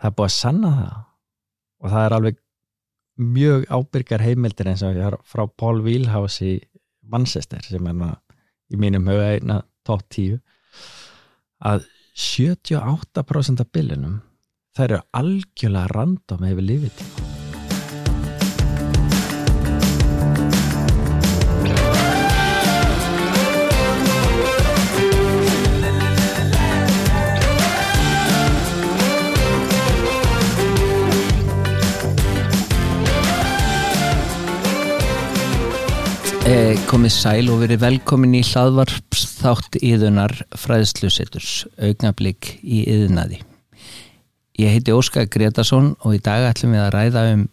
það er búið að sanna það. Og það er alveg mjög ábyrgar heimildir eins og frá Paul Wheelhouse í Manchester sem er ná, í mínum huga einna top 10 að 78% af bylunum það eru algjörlega random yfir lífitíma Eh, komið sæl og verið velkomin í hlaðvarps þátt íðunar fræðslusetturs, augnablík í íðunaði. Ég heiti Óskar Gretarsson og í dag ætlum við að ræða um,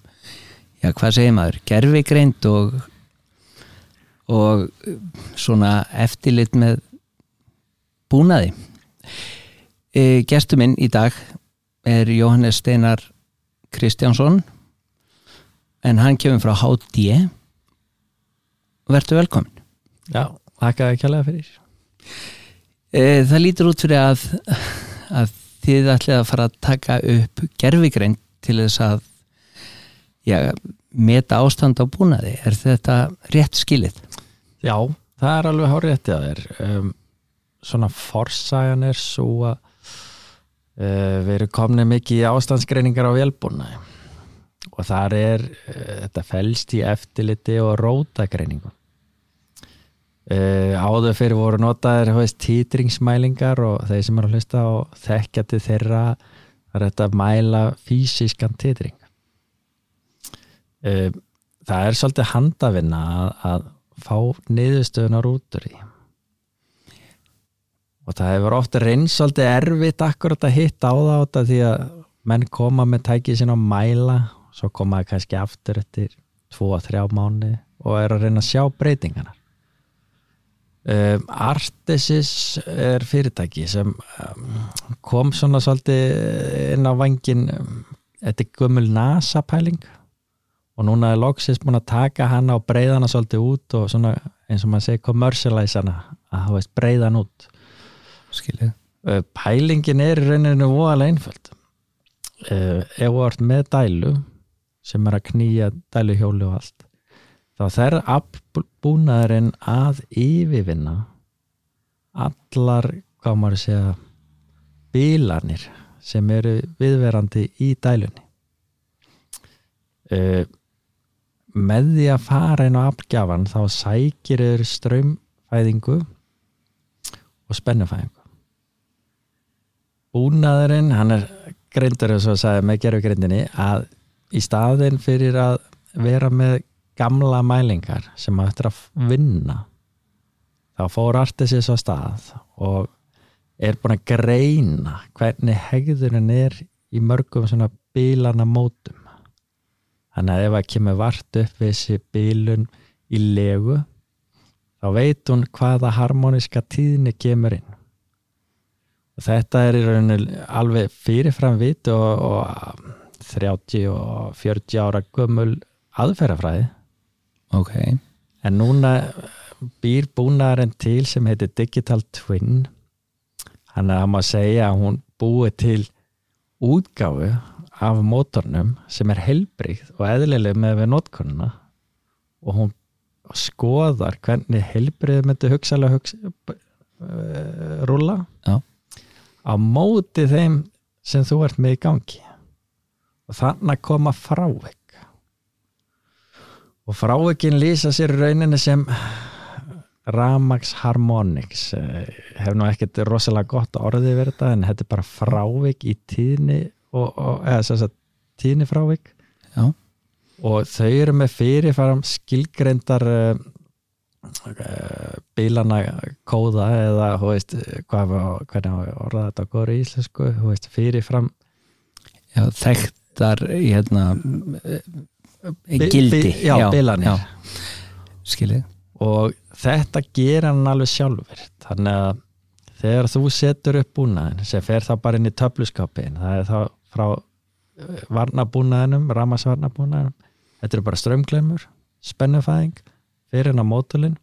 já hvað segir maður, gerfigreind og, og svona eftirlit með búnaði. Eh, Gestur minn í dag er Jóhannes Steinar Kristjánsson en hann kemur frá HD verður velkomin. Já, þakka ekki alveg fyrir. E, Það lítur út fyrir að, að þið ætlið að fara að taka upp gerfigreind til þess að já, meta ástand á búnaði. Er þetta rétt skilið? Já, það er alveg hárið réttið að þér. Um, svona forsagan er svo að uh, við erum komnið mikið í ástandsgreiningar á velbúnaði og þar er uh, þetta fælst í eftirliti og rótagreiningu Uh, áður fyrir voru notaðir veist, títringsmælingar og þeir sem eru að hlusta og þekkja til þeirra er þetta að mæla fysiskan títring uh, það er svolítið handavinna að, að fá niðurstöðunar út úr í og það hefur ofta reynst svolítið erfitt akkurat að hitta á það átta því að menn koma með tækið sín á mæla svo koma það kannski aftur eftir 2-3 mánu og er að reyna að sjá breytingarna Um, Artesis er fyrirtæki sem um, kom svona svolítið inn á vangin um, þetta er gömul NASA pæling og núna er Loxis búin að taka hana og breyða hana svolítið út og svona eins og maður segi commercialize hana að veist breyða hana út. Skilið. Uh, Pælingin er í rauninu voðalega einföld. Uh, ef þú ert með dælu sem er að knýja dæluhjóli og allt þá þær búnaðurinn að yfirvinna allar, hvað maður segja bílanir sem eru viðverandi í dælunni. Uh, með því að fara inn á afgjafan þá sækir þeir strömmfæðingu og spennufæðingu. Búnaðurinn hann er greindur eins og segja með gerfugrindinni að í staðin fyrir að vera með gamla mælingar sem að þetta að vinna þá fór Artesis á stað og er búin að greina hvernig hegðurinn er í mörgum svona bílana mótum. Þannig að ef að kemur vart upp við þessi bílun í legu þá veit hún hvaða harmoníska tíðni kemur inn. Og þetta er í rauninu alveg fyrirfram vit og, og 30 og 40 ára gömul aðferðafræði Ok. En núna býr búnaðarinn til sem heitir Digital Twin. Hann er að maður segja að hún búið til útgáfu af mótornum sem er helbrið og eðlileg með við notkunna og hún skoðar hvernig helbrið myndi hugsalega hugsa, uh, rúla Já. á móti þeim sem þú ert með í gangi. Og þannig að koma frávik og frávikin lýsa sér rauninni sem Ramax Harmonix hef nú ekkert rosalega gott orðið verið þetta en þetta er bara frávik í tíðni og, og eða þess að tíðni frávik Já. og þau eru með fyrirfæram skilgreindar uh, uh, bílana kóða eða hú veist hvað, hvernig orða þetta góður í íslensku hú veist fyrirfram Já, þekktar hérna gildi Bi- já, bilanir. Skilið. Og þetta gera hann alveg sjálfur. Þannig að þegar þú setur upp búnaðin sem fer þá bara inn í töfluskapin það er þá frá eh, varnabúnaðinum, ramasvarnabúnaðinum þetta eru bara strömglemur spennufæðing, fyrir hann á mótulinn.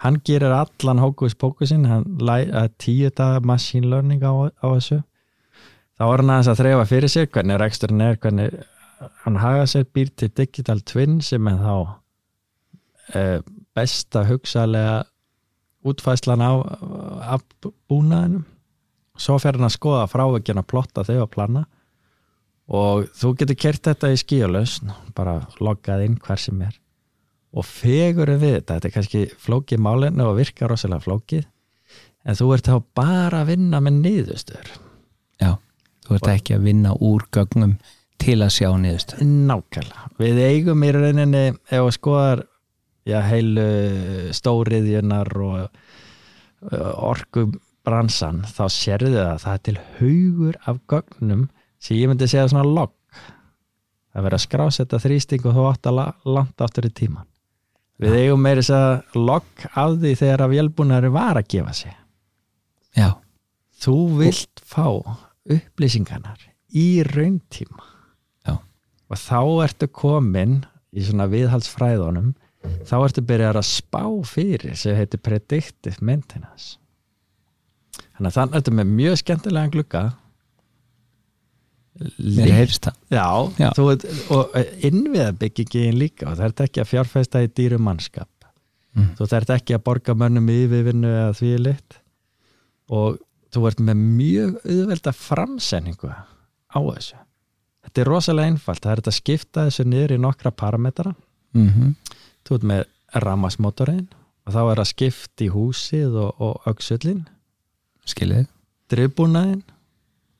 Hann gerir allan hókus pókusinn, hann að tíu daga machine learning á, á þessu. Þá er hann aðeins að þrefa fyrir sér hvernig reksturinn er, hvernig hann haga sér býr til digital twin sem er þá e, besta hugsalega útfæslan á af búnaðinum. Svo fer hann að skoða frávegin að plotta þau að plana. Og þú getur kert þetta í skíulösn bara loggað inn hver sem er. Og fegur við þetta, þetta er kannski flókið málinu og virkar rosalega flókið en þú ert þá bara að vinna með niðurstöður. Já, þú ert ekki að vinna úr gögnum til að sjá niðurstöður Nákvæmlega, við eigum í rauninni ef við skoðar já, heilu stóriðjunar og orkubransan þá sérðu það að það er til haugur af gögnum sem ég myndi segja svona logg. Það verður að skrásetta þrýsting og þú átt að landa áttur í tíman við eigum meiri þess að logg af því þegar að vélbúnaður var að gefa sig. Já, þú vilt fá upplýsingarnar í rauntíma. Og þá ertu komin í svona viðhaldsfræðunum. Þá ertu byrjað að spá fyrir sem heitir predictive maintenance. Þannig að þannig ertu með mjög skemmtilega glugga. Mér heyrst það. Já, Já. Þú, og innviða byggingin líka og það ert ekki að fjárfæsta í dýrum mannskap. Mm. þú ert ekki að borga mönnum yfirvinnu eða því lit og þú ert með mjög auðvelda framsenningu á þessu þetta er rosalega einfalt, það er þetta að skipta þessu niður í nokkra parametra. Mm þú ert með rammasmotorinn og þá er að skipta í húsið og, og öksullin Skiljið drifbúnaðin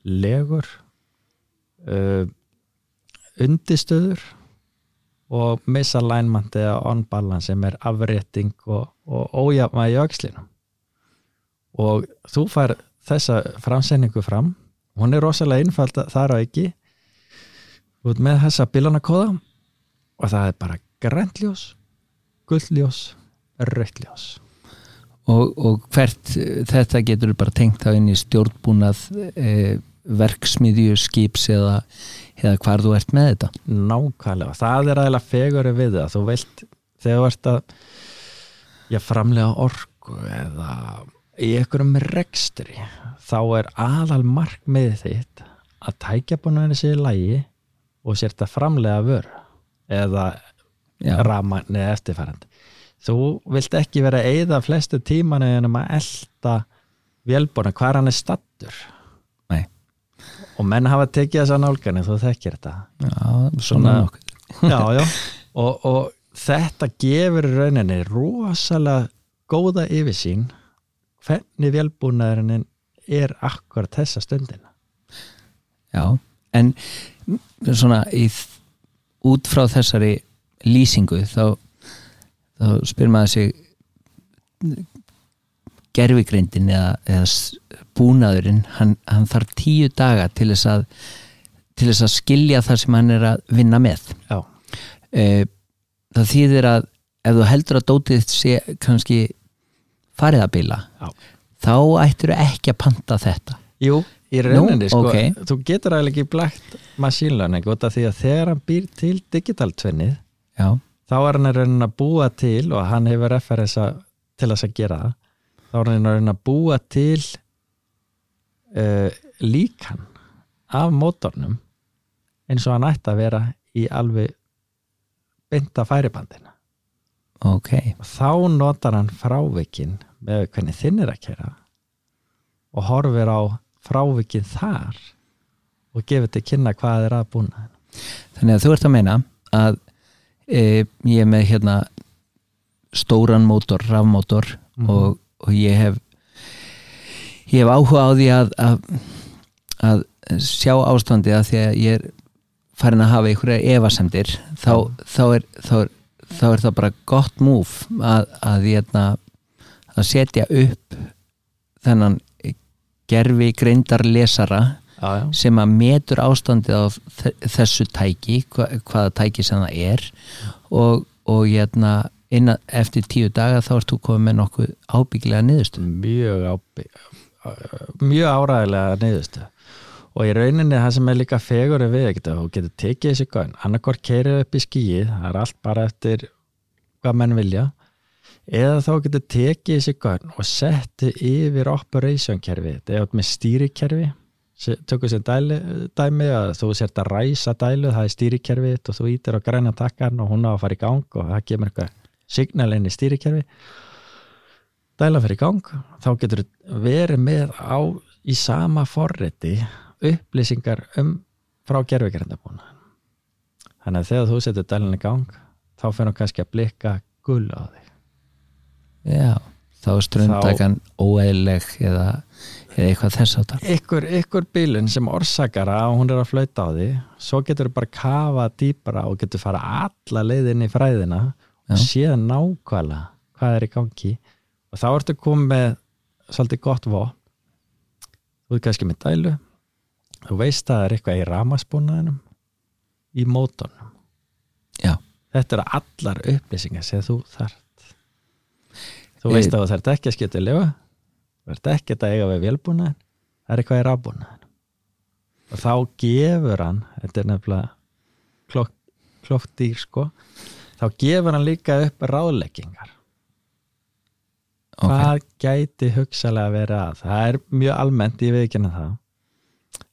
legur uh, undistöður og misalignment eða on balance sem er afrétting og, og í öxlinum. Og þú fær þessa framsendingu fram. Hún er rosalega einfald þar á ekki út með þessa bílanakóða og það er bara græntljós gullljós, rauktljós og, og hvert eh, þetta getur bara tengt á inn í stjórnbúnað e, verksmiðju, skips eða, eða hvar þú ert með þetta? Nákvæmlega, það er aðeins fegurinn við það, þú vilt þegar þú ert að já, framlega orku eða í einhverjum rekstri þá er aðal markmið þitt að tækja búin að sér lægi og sért að framlega vör eða raman eða eftirfærandi þú vilt ekki vera að eyða flestu tíman en um að elda vélbúna. Hvar hann er stattur Nei. og menn hafa tekið þessa nálgani þú þekkir þetta. Já, svona Svona- já, já. Og, og þetta gefur rauninni rosalega góða yfirsýn hvernig vélbúnaðurinn er akkurat þessa stundina. Já, en svona í, út frá þessari lýsingu þá, þá spyr maður sig gerfigreindin eða, eða búnaðurinn hann, hann þarf tíu daga til þess að til þess að skilja það sem hann er að vinna með. Já, e, það þýðir að ef þú heldur að dótið sé kannski farið að bila Já. þá ættir ekki að panta þetta. Jú, í rauninni Nú, sko, ok. þú getur eiginlega ekki blækt machine learning út af því að þegar hann býr til digital tvinnið Já, þá er hann rauninni að búa til og hann hefur referensa til þess að gera það þá er hann rauninni að búa til uh, líkan af mótornum eins og hann ætti að vera í alveg bynda færibandina. Ok. Og þá notar hann frávikin með hvernig þinn er að kera og horfir á frávikin þar og gefur til kynna hvað er að búna Þannig að þú ert að meina að e, ég er með hérna stóran mótor, rafmótor Mhm. og, og ég hef ég hef áhuga á því að, að, að sjá ástandi að því að ég er farin að hafa einhverja efasemdir þá, þá, er, þá, er, þá er það bara gott múf að, að, hérna, að setja upp þennan gerfi greindar lesara já, já. sem að metur ástandið á þe- þessu tæki, hva, hvaða tæki sem það er. Og, og hérna, innan, eftir tíu daga þá ert þú komið með nokkuð ábyggilega niðurstu mjög ábygg mjög áræðilega neyðustu og í rauninni það sem er líka fegur við ekkert að þú getur tekið þessi gönn annarkort keirið upp í skíið það er allt bara eftir hvað menn vilja eða þá getur tekið þessi gönn og settu yfir operation kerfi þetta er átt með stýrikerfi tökum sér dæli, dæmi að þú sért að ræsa dælu, það er stýrikerfi og þú ítir á græna takkan og hún á að fara í gang og það kemur eitthvað signal inn í stýrikerfi dæla fyrir í gang þá getur verið með á í sama forriti upplýsingar um frá gerfigrindabúna þannig að þegar þú setur dælun í gang þá fyrir hún kannski að blikka gull á þig já, þá er ströndtakan óeðleg eða, eða eitthvað þess áttar ykkur, ykkur bílun sem orsakar að hún er að flauta á því svo getur þú bara kafa dýpra og getur fara alla leiðin í fræðina og Já. séð nákvæmlega hvað er í gangi. Og þá ertu komið með svolítið gott vopn. Þú er kannski með dælu. Þú veist að það er eitthvað í ramaspúnaðinum í mótornum. Já, þetta eru allar upplýsingar sem þú þarft þú veist að þú þarft ekki að skipta lifa þú þarft ekki að eiga við vélbúnaðin það er eitthvað í rafbúnaðin og þá gefur hann þetta er nefnilega klokk, klokk dýr sko þá gefur hann líka upp ráðleggingar. Ok. Hvað gæti hugsalega verið að? Það er mjög almennt, ég veit ekki henni það.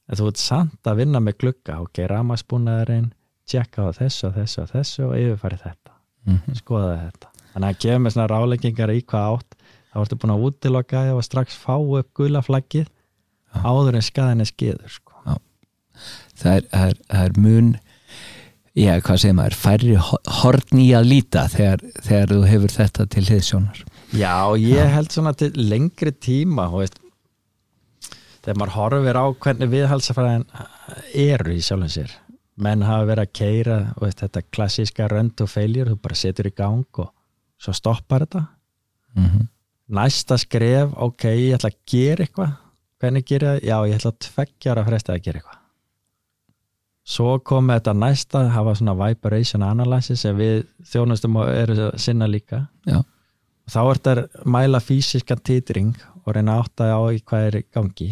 En þú ert samt að vinna með glugga ok, ramaspúnaðurinn tjekka á þessu og þessu og þessu og yfirfæri þetta. Mhm. skoða þetta þannig að gefa mér svona ráleggingar í hvað átt. Þá ertu búin að útiloka þig og strax fá upp gula flaggið áður en skaðin er skiður sko. það er, það er, það er mun já, hvað segir maður, færri ho- horn í að líta þegar, þegar þú hefur þetta til hliðsjónar. Já, ég held svona til lengri tíma veist þegar maður horfir á hvernig viðhalsafræðin eru í sjálfum sér. Menn hafa verið að keira veist, þetta klassíska rönd og feiljur þú bara setur í gang og svo stoppar þetta. Mm næsta skref, ok, ég ætla að gera eitthvað. Hvernig gera það? Já, ég ætla að tveggja ára fresta að gera eitthvað. Svo kom þetta næsta hafa svona vibration analysis sem við þjónustum og eru að sinna líka. Já, þá er þetta að mæla fysiskan titring og reyna að átta á í hvað er gangi.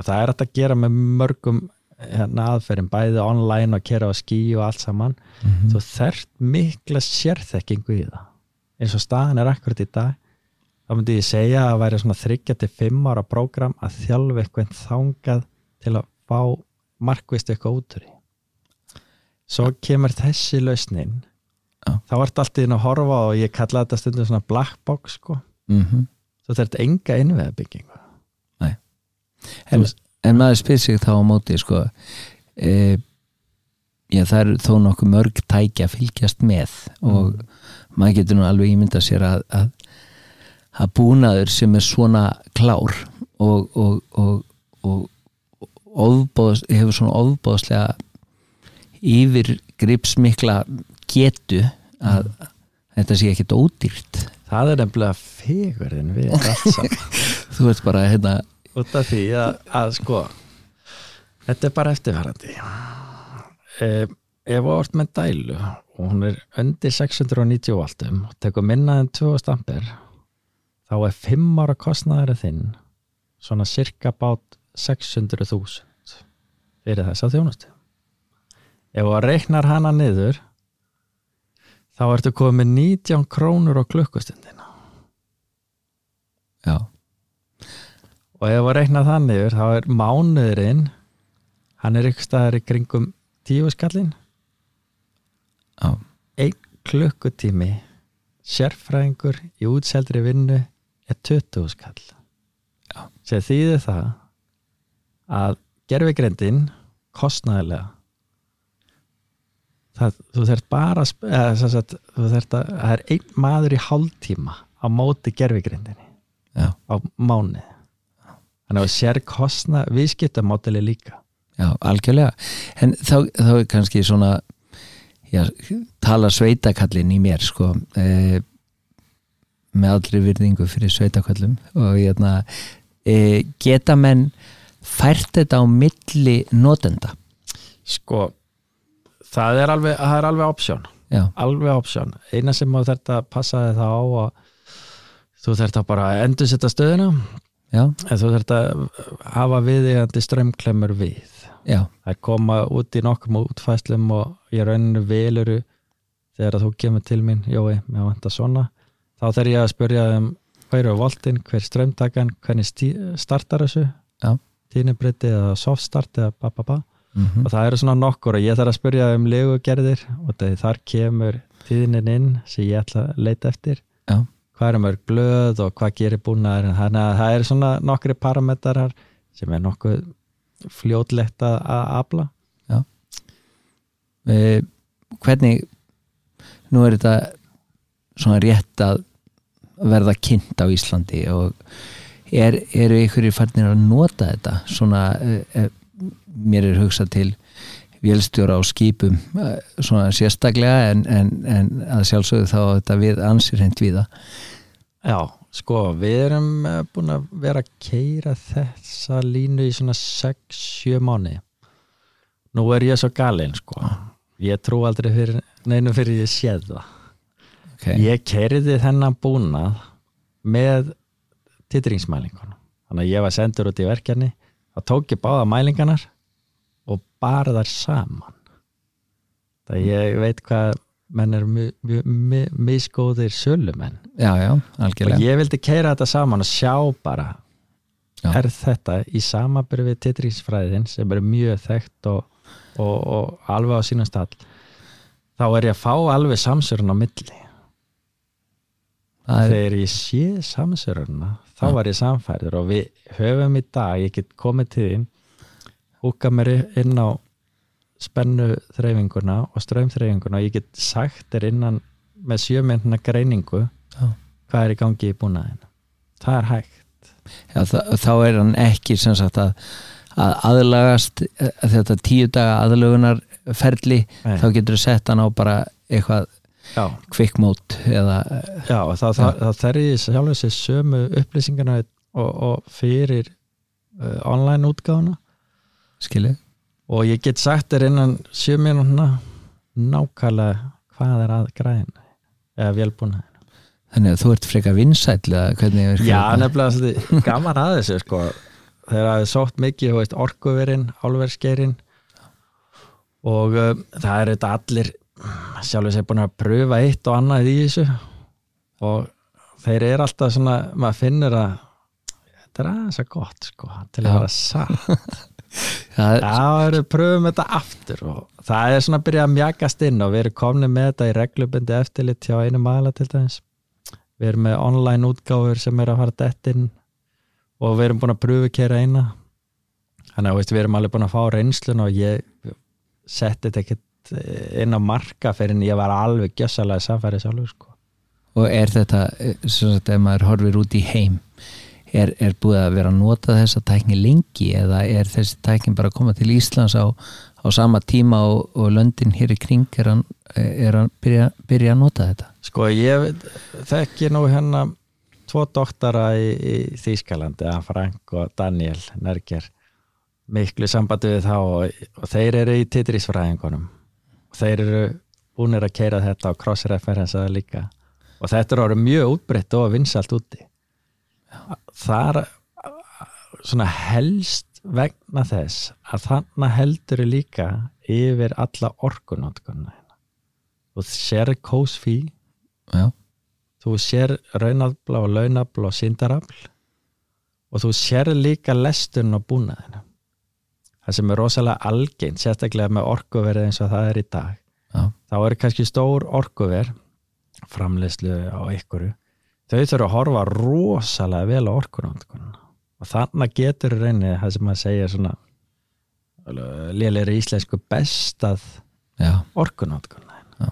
Og það er að gera með mörgum hérna, aðferðin, bæði online og kera á skí og allt saman. Mhm. þú þert mikla sérþekkingu í það eins og staðan er akkurat í dag þá myndi ég segja að væri svona 3-5 ára prógram að þjálfa eitthvað þangað til að fá markvist eitthvað út úr því. Svo kemur þessi lausnin. Já. þá ert allt í þinn að horfa og ég kalla þetta stundum svona black box sko. Mm þú þarft enga innveðabyggingu en, en maður spyr sig þá á móti sko e, já, það er þó nokkuð mörg tækja að fylgjast með og maður getur nú alveg ímynda sér að, að, að búnaður sem er svona klár og, og, og, og ofbóðs, hefur svona ofbóðslega yfir gripsmikla getu að þetta sé ekkit ódýrt. Það er nefnilega fegurinn við allt saman. Þú veist bara hérna út af því að, að sko þetta er bara eftirfærandi ef, ef þú ert með dælu og hún er undir 690 voltum og tekur minna en 2000 ampere þá er 5 ára kostnaður þinn svona cirka bát 600.000 fyrir þessa þjónustu. Ef þú reiknar hana niður þá ertu komið með 19 krónur á klukkustundina. Já, og ef að reikna þannig yfir þá er mánuðurinn hann er ykkur staðar í kringum tíu skallin já, einn klukkutími sérfræðingur í útseldri vinnu er 20 skall. Sem þýðir það að gerfigrindin kostnæðilega það, þú þarft bara eða, sagt, þú þarft að það er einn maður í hálftíma á móti gerfigrindinni já, á mánuði. Þannig að sér kostna viðskiptamódeli líka. Já, algjörlega. En þá, þá er kannski svona já, tala sveitakallin í mér sko e, með allri virðingu fyrir sveitakallum og hérna e, geta menn fært þetta á milli notenda? Sko það er alveg, það er alveg option. Já, alveg option, eina sem þú þarft að passa þig þá á að þú þarft að bara endur setja stöðuna já, en þú þarft að hafa viðeigandi strömmklemur við. Já, er koma út í nokkrum útfæslum og ég rauninu veluru þegar að þú kemur til mín Jói, mér vantar svona. Þá þarf ég að spyrja um hver er voltin, hver strömmtakan hvernig startar þessu? Já. tínibriti eða softstart eða bababa mm og það eru svona nokkur og ég þarf að spyrja um legugerðir og þar kemur tíðnin inn sem ég ætla að leita eftir. Já. Hvað er mörg blöð og hvað gerir búnaður þannig að það eru svona nokkri parametrar sem er nokkuð fljótlegt að afla. E, hvernig nú er þetta svona rétt að verða kynnt á Íslandi og er, eru ykkur í farnir að nota þetta? Svona e, e, mér er hugsað til vélstjóra á skipum e, svona sérstaklega en, en, en að sjálfsögðu þá þetta við ansir hent við það Já, sko, við erum eh, búin að vera að keira þessa línu í svona 6-7 mánu nú er ég svo galinn sko. Ég trú aldrei fyrir neinu fyrir ég séð það. Okay. Ég keiriði þennan búnað með titringsmælingunum. Þannig að ég var sendur út í verkefni, þá tók ég báða mælinganar og bara þar saman. Það ég veit hvað menn er misgóðir sölumenn. já, já, Og ég vildi keira þetta saman og sjá bara, Já. er þetta í samabyrði við titringsfræðin sem er mjög þekkt og, og, og alveg á sínum stall, þá er ég að fá alveg samsörun á milli. er, þegar ég sé samsöruna þá var ég samfærður og við höfum í dag, ég get komið til þín húka mér inn á spennu þreifinguna og strömþreifinguna og ég get sagt þér innan með sjömyndina greiningu Já. hvað er í gangi í búnaðin það er hægt. Já, þá, þá er hann ekki sem sagt að, að aðlagast eh, þetta tíu daga aðlögunarferli Nei. þá getur þú sett hann á bara eitthvað já, kvikkmót eða já og þá, þá, þá þær ég sjálfur sér sömu upplýsingarna og, og fyrir uh, online útgáfuna skilju og ég get sagt þér innan sjömyndina nákvæmlega hvað er að græðin eða vélbúnaðin þannig að þú ert freka vinsæll eða hvernig er Já, nefnilega gaman að þessu sko. þegar það er sótt mikið þú veist, orkuverin, álverskerin og um, það er þetta allir sjálfur sér búin að pröfa eitt og annað í þessu. Og þeir eru alltaf svona maður finnur að þetta er aðeins að gott sko, til að vera satt það, eru pröfum þetta aftur og það er svona að byrja að mjagast inn og við erum komni með þetta í reglubundi eftirlit hjá einu mæla til dæmis við erum með online útgáfur sem er að fara dett inn og við erum búin að pröfu kera eina þannig að veist, við erum alveg búin að fá reynslun og ég setti þetta ekkert eh, inn á marka fyrir en ég var alveg gjössalega samfærið sjálfur sko. og er þetta eh, sem sagt ef maður horfir út í heim er, er búið að vera að nota þessa tækni lengi eða er þessi tækni bara að koma til Íslands á, á sama tíma og, og löndin hér í kring er hann, er hann byrja, byrja að nota þetta? Sko ég þekki nú hérna tvo doktara í, í Þýskalandi, að Frank og Daniel Nerger. Miklu sambandi við þá og, og þeir eru í titrisfræðingunum. Og þeir eru búinir að keira þetta og cross-referensaða líka. Og þetta er orðið mjög útbreytt og vinsalt úti þar svona helst vegna þess að þannig heldur líka yfir alla orkunótkunna og sér kósfí já, þú sér raunafla og launafla og síndarafl og þú sér líka lesturinn og búnaðina það sem er rosalega algeint sérstaklega með orkuverið eins og það er í dag. Já, þá er kannski stór orkuver framleyslu á ykkuru þau þurfa að horfa rosalega vel á orkunótkunna og þannig getur reynið það sem maður segja svona lélegri íslensku bestað Já.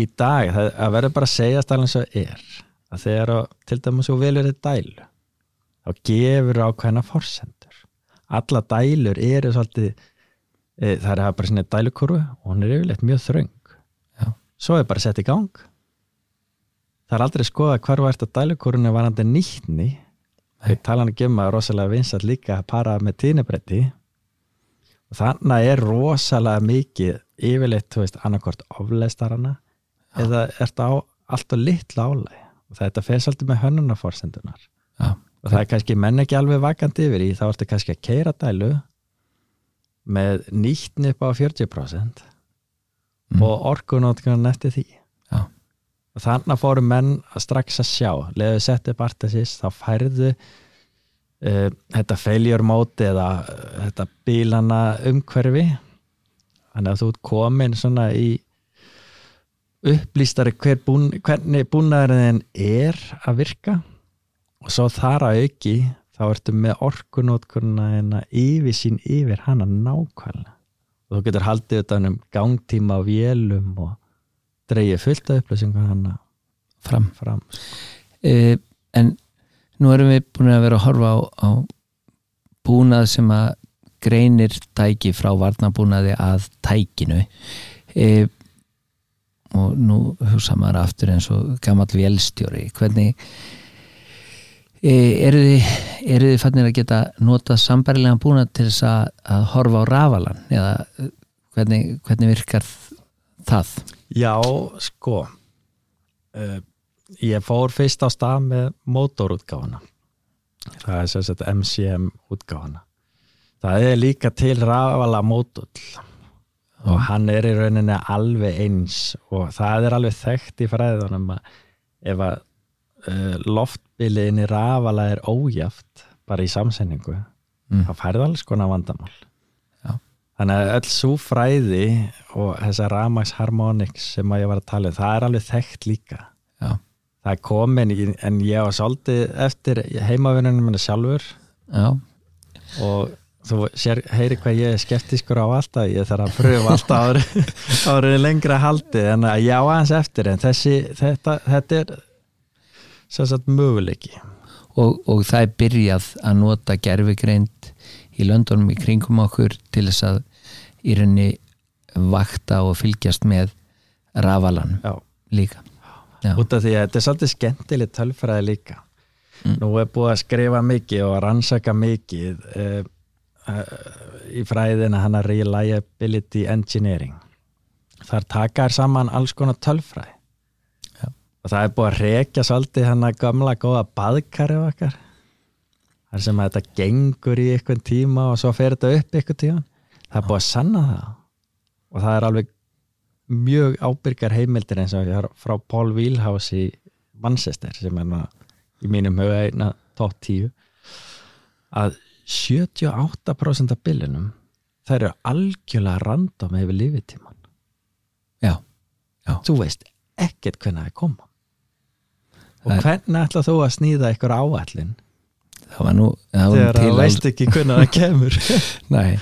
í dag, það, það verður bara að segjast alveg eins og er að þegar að, til dæmis þú velur þið dælu þá gefur ákveðna forsendur. Alla dælur eru svolítið e, það er bara svona dælukurvu og hún er yfirleitt mjög þröng. Já. svo er bara sett í gang það er aldrei skoða hvar var þetta dælukurvunni varandi nýttni þau tala hann ekki um að rosalega vinsat líka að para með tíðnibretti og þannig er rosalega mikið yfirleitt, þú veist, annarkort ofleistarana eða er þetta á allt og litla álæg og þetta fer svolítið með hönnunarforsendunar. Já, og það er kannski menn ekki alveg vakandi yfir í þá ertu kannski að keira dælu með nýttni upp á 40% Mm. og orkunótkunn eftir því. Og þannig fóru menn að strax að sjá. Leðu sett upp artesis þá færðu uh, þetta mode eða uh, þetta bílana umhverfi. Þannig að þú ert komin svona í upplýstari hver bún, hvernig búnaðurinn er að virka. Og svo þar að auki þá ertu með orkunótkurna en að yfir sín yfir hana nákvæmlega. Og þú getur haldið þetta um gangtíma á vélum og dreigið fullt af upplýsingar hana fram. fram. E, en nú erum við búin að vera að horfa á, á búnað sem að greinir tæki frá varnabúnaði að tækinu. E, og nú hugsa maður aftur eins og gammal vélstjóri. Hvernig e, eru þið eru þið fannir að geta nota sambærilega búnað til þess að, að horfa á rafalan eða hvernig, hvernig virkar það? Já, sko uh, ég fór fyrst á stað með mótorútgáfana það er sagt MCM útgáfana það er líka til rafala mótull og hann er í rauninni alveg eins og það er alveg þekkt í fræðunum að ef að uh, loftbiliðin í rafala er ójaft bara í samsendingu Mm. þá færði alls konar vandamál. Þannig að öll svo fræði og þessa ramax harmonics sem að ég var að tala um, það er alveg þekkt líka. Já, það er komin, en ég var svolítið eftir heimavinnunum minna sjálfur. Já, og þú sér, heyri hvað ég er skeptiskur á alltaf, ég þarf að pröfa alltaf árið, lengra haldi en að já aðeins eftir en þessi þetta, þetta er sem sagt möguleiki. Og, og það er byrjað að nota gerfigreind í löndunum í kringum okkur til þess að í rauninni vakta og fylgjast með rafalan já, líka. Já, út af því að þetta er svolítið skemmtileg tölfræði líka. Mm. nú er búið að skrifa mikið og að rannsaka mikið uh, uh, í fræðina hana reliability engineering. Þar taka þær saman alls konar tölfræði. Já. og það er búið að rekja svolítið hana gamla góða baðkari okkar þar sem þetta gengur í einhvern tíma og svo fer þetta upp einhvern tíma. Það er búið að sanna það. Og það er alveg mjög ábyrgar heimildir eins og frá Paul Wheelhouse í Manchester sem er nú í mínum huga eina top 10 að 78% af bylunum það eru algjörlega random yfir lífitíman já, já, þú veist ekkert hvernig það er koma. Og er- hvernig ætla þú að snýða ykkur áallin það var nú það var þegar það veist ekki hvernig það kemur Nei,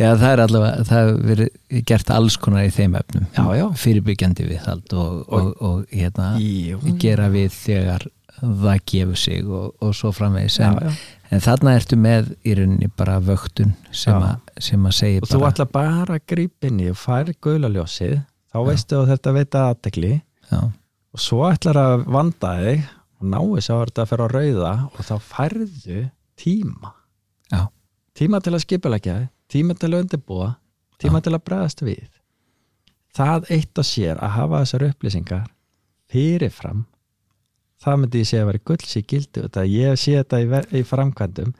já það er allavega það hefur verið gert alls konar í þeim efnum Já, já. fyrirbyggjandi viðhald og, og, og, hérna Jú. gera við þegar það gefur sig og, og svo framvegis en, já, já. en þarna ertu með í rauninni bara vöktun sem, Já. að, sem að segja og þú bara ætla bara að grípa inn í og færi guðlaljósið þá veistu að þetta veita aðtekli já, og svo ætlar að vanda þig og náu þess að þetta að fyrir að rauða og þá færðu tíma. Já, tíma til að skipulegja þig tíma til að undirbúa tíma til að bregðast við. Það eitt og sér að hafa þessar upplýsingar fyrirfram. Það myndi ég segja að vera gulls í þetta ég sé þetta í, í framkvæmdum.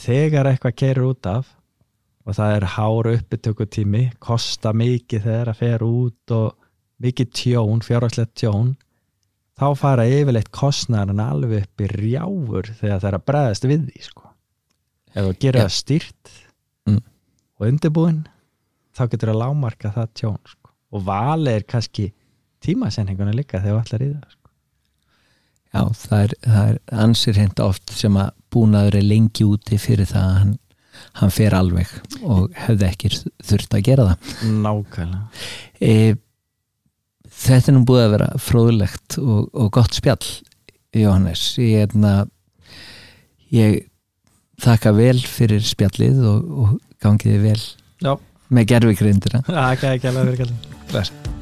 Þegar eitthvað kerir út af og það er hár uppbytökutími kosta mikið þegar að fer út og mikið tjón, fjárhagslegt tjón þá fara yfirleitt kostnæðan alveg upp í rjáfur þegar það er að bregðast við því sko. ef þú gerir Já. það stýrt Mm. og undirbúin þá getur að lámarka það tjón sko. og valið er kannski tímasendinguna líka þegar þú ætlar í það sko. já það er, það er ansir hreint oft sem að búnaður er lengi úti fyrir það að hann, hann fer alveg og hefði ekki þurft að gera það nákvæmlega e, þetta er nú búið að vera fróðlegt og, og gott spjall Jóhannes. Ég, hérna, ég þakka vel fyrir spjallið og, og gangiði vel já, með gerfikrindina það er ekki alveg verið Bless.